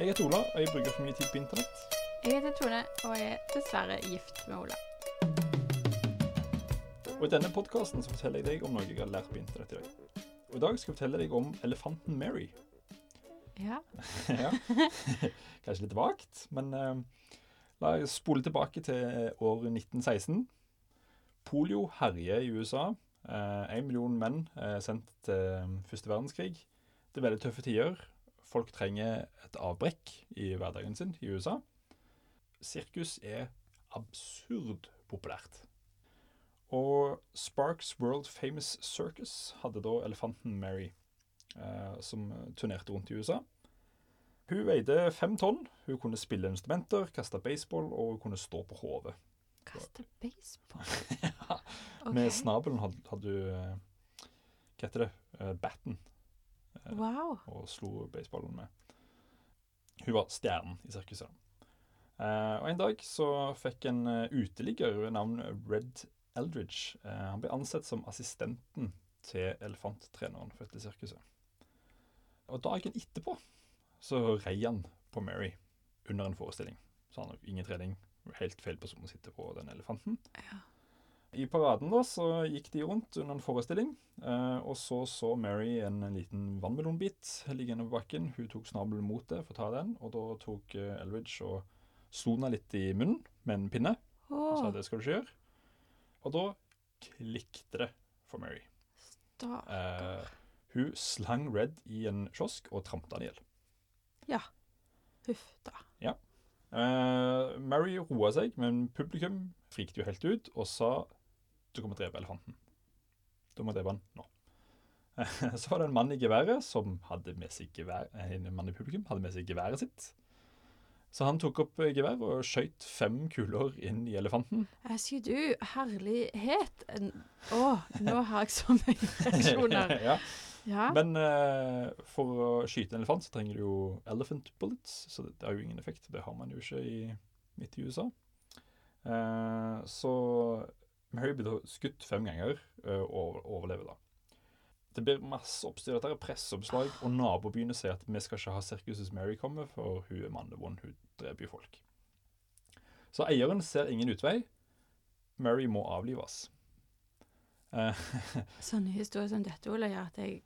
Jeg heter Ola, og jeg bruker for mye tid på internett. Jeg heter Tone, og jeg er dessverre gift med Ola. Og I denne podkasten forteller jeg deg om noe jeg har lært på internett i dag. Og I dag skal jeg fortelle deg om elefanten Mary. Ja. ja. Kanskje litt vagt, men uh, la oss spole tilbake til år 1916. Polio herjer i USA. Én million menn er sendt til første verdenskrig. Det er veldig tøffe tider. Folk trenger et avbrekk i hverdagen sin i USA. Sirkus er absurd populært. Og Sparks World Famous Circus hadde da elefanten Mary, eh, som turnerte rundt i USA. Hun veide fem tonn. Hun kunne spille instrumenter, kaste baseball og hun kunne stå på hodet. Kaste baseball? ja. Okay. Med snabelen hadde, hadde hun eh, Hva heter det? Eh, batten. Eh, Wow. Og slo baseballen med. Hun var stjernen i sirkuset. Eh, og En dag så fikk en eh, uteligger ved navn Red Eldridge eh, Han ble ansett som assistenten til elefanttreneren for dette sirkuset. Og Dagen etterpå så rei han på Mary under en forestilling. Så han har ingen trening. Helt feil person å sitte på den elefanten. Ja. I paraden da så gikk de rundt under en forestilling, eh, og så så Mary en, en liten vannmelonbit liggende på bakken. Hun tok snabelen mot det for å ta den, og da tok eh, Elridge og slo den litt i munnen med en pinne. Og sa det skal du ikke gjøre. Og da klikket det for Mary. Stakkar. Eh, hun slang Red i en kiosk og trampet han i hjel. Ja. Huff da. Eh, Mary roa seg, men publikum frikte jo helt ut og sa du kommer drepe elefanten. Du må drepe han nå. Så var det en mann i geværet som hadde med seg gevær, eh, en mann i publikum hadde med seg geværet sitt. Så han tok opp eh, gevær og skjøt fem kuler inn i elefanten. Jeg sier du, herlighet. Å, nå har jeg så mye reaksjoner. ja. Ja. Men uh, for å skyte en elefant så trenger du jo elephant bullets, så det, det har jo ingen effekt. Det har man jo ikke i, midt i USA. Uh, så Mary blir da skutt fem ganger og overlever da. Det blir masse oppstyr. Dette er presseoppslag, og nabobyene sier at vi skal ikke ha sirkuses Mary komme, for hun er mannevond, hun dreper jo folk. Så eieren ser ingen utvei. Mary må avlives. Eh, Sånne historier som dette, Ola, gjør at jeg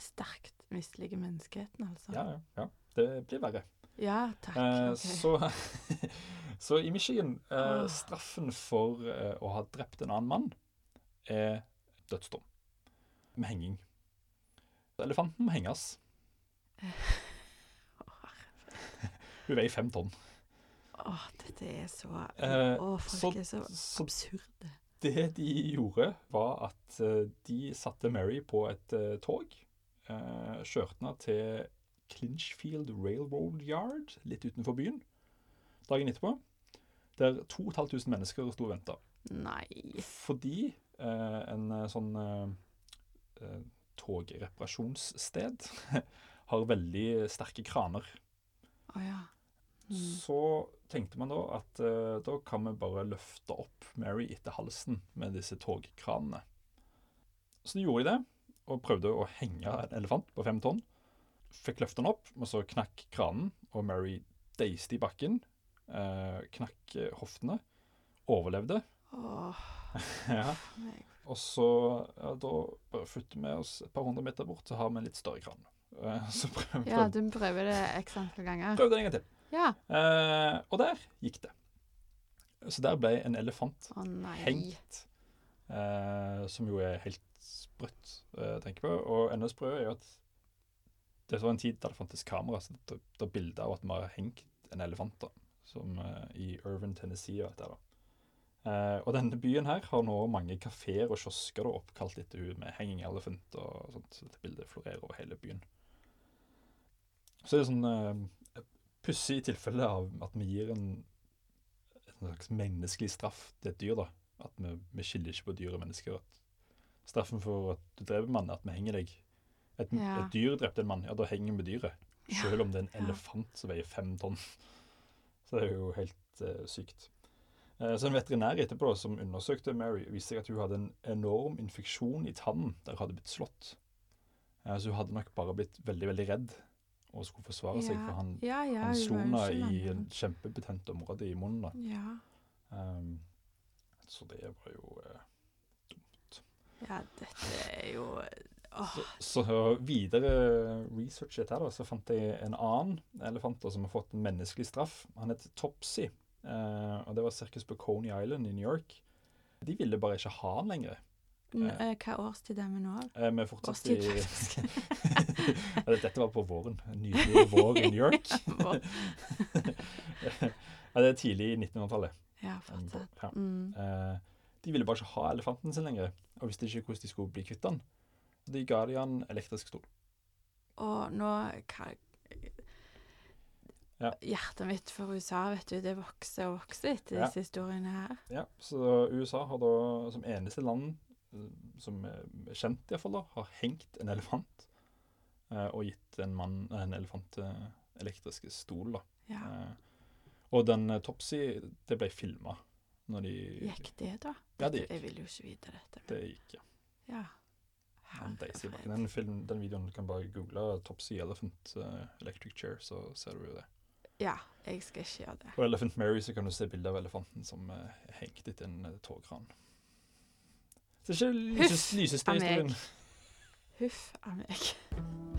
sterkt misliker menneskeheten, altså. ja, ja, ja. Det blir verre. Ja, takk. Eh, okay. så, så i Michigan, eh, straffen for eh, å ha drept en annen mann er dødsdom. Med henging. Elefanten må henges. Hun veier fem tonn. Åh, dette er så Eh, Å, folk så- er så så- absurde. Det de gjorde, var at eh, de satte Mary på et uh, tog. Uh, kjørte henne til Clinchfield Railroad Yard, litt utenfor byen, dagen etterpå. Der 2500 mennesker sto og venta. Nei. Fordi eh, en eh, sånn eh, eh, togreparasjonssted har veldig sterke kraner. Å ja. Mm. Så tenkte man da at eh, da kan vi bare løfte opp Mary etter halsen med disse togkranene. Så de gjorde det, og prøvde å henge en elefant på fem tonn. Fikk løfte den opp, og så knakk kranen, og Mary deiste i bakken. Eh, knakk hoftene. Overlevde. Åh, ja. meg. Og så ja, da bare flytter vi oss et par hundre meter bort, så har vi en litt større kran. Eh, så prøv, Ja, du prøver det x antall ganger. prøv det en gang til. Ja. Eh, og der gikk det. Så der ble en elefant Å nei. hengt. Eh, som jo er helt sprøtt, eh, tenker jeg på. Og enda sprøere er jo at det var en tid da det fantes kamera, så det det bildet bilder av at vi har hengt en elefant da, som eh, i Irvin, Tennessee Vet jeg, da. Eh, og denne byen her har nå mange kaféer og kiosker da, oppkalt etter hun med Hanging Elephant og sånt. Så dette bildet florerer over hele byen. Så det er sånn uh, pussig tilfelle av at vi gir en, en slags menneskelig straff til et dyr. da. At vi, vi skiller ikke på dyr og mennesker. At straffen for at du dreper en mann, er at vi henger deg. Et, Ja. et dyr drepte en mann, ja, da henger vi dyret. Selv om det er en elefant som veier fem tonn. Så det er jo helt eh, sykt. Eh, så en veterinær etterpå da, som undersøkte Mary, viste seg at hun hadde en enorm infeksjon i tannen der hun hadde blitt slått. Eh, så hun hadde nok bare blitt veldig, veldig redd og skulle forsvare seg, for han, Ja, ja, han slo ikke i en et kjempebetent område i munnen. da. Ja. Um, så det var jo dumt. ja, dette er jo Så, så videre research etter da, så fant jeg en annen elefant da, som har fått en menneskelig straff. Han heter Topsy, eh, og det var sirkus på Coney Island i New York. De ville bare ikke ha han lenger. n- eh, Hva årstid er vi nå? Eh, vi fortsatte i Dette var på våren. En nydelig vår i New York. Ja, det er tidlig i 1900-tallet. Ja, fortsatt. ja. Mm. Eh, de ville bare ikke ha elefanten sin lenger, og visste ikke hvordan de skulle bli kvitt den. De ga de han elektrisk stol. Og nå hva, Ja. Hjertet mitt for USA, vet du, det vokser og vokser etter Ja. disse historiene her. Ja, så USA har da som eneste land, eh, som er kjent iallfall, da, har hengt en elefant eh, og gitt en mann en elefant eh, elektriske stol. da. Ja. Eh, og den eh, Topsy, det ble filma når de Gikk det, da? Ja, det gikk. Jeg vil jo ikke vite dette. Det gikk, ja. Ja. Bakken. Herregud. Den, film, den videoen du kan bare google 'Topsy Elephant uh, Electric Chair', så ser du jo det. Ja, jeg skal ikke gjøre det. På Elephant Mary så kan du se bilde av elefanten som uh, er hengt etter en uh, togkran. Så det er ikke Huff lyses, lyseste av meg. historien. Huff a meg.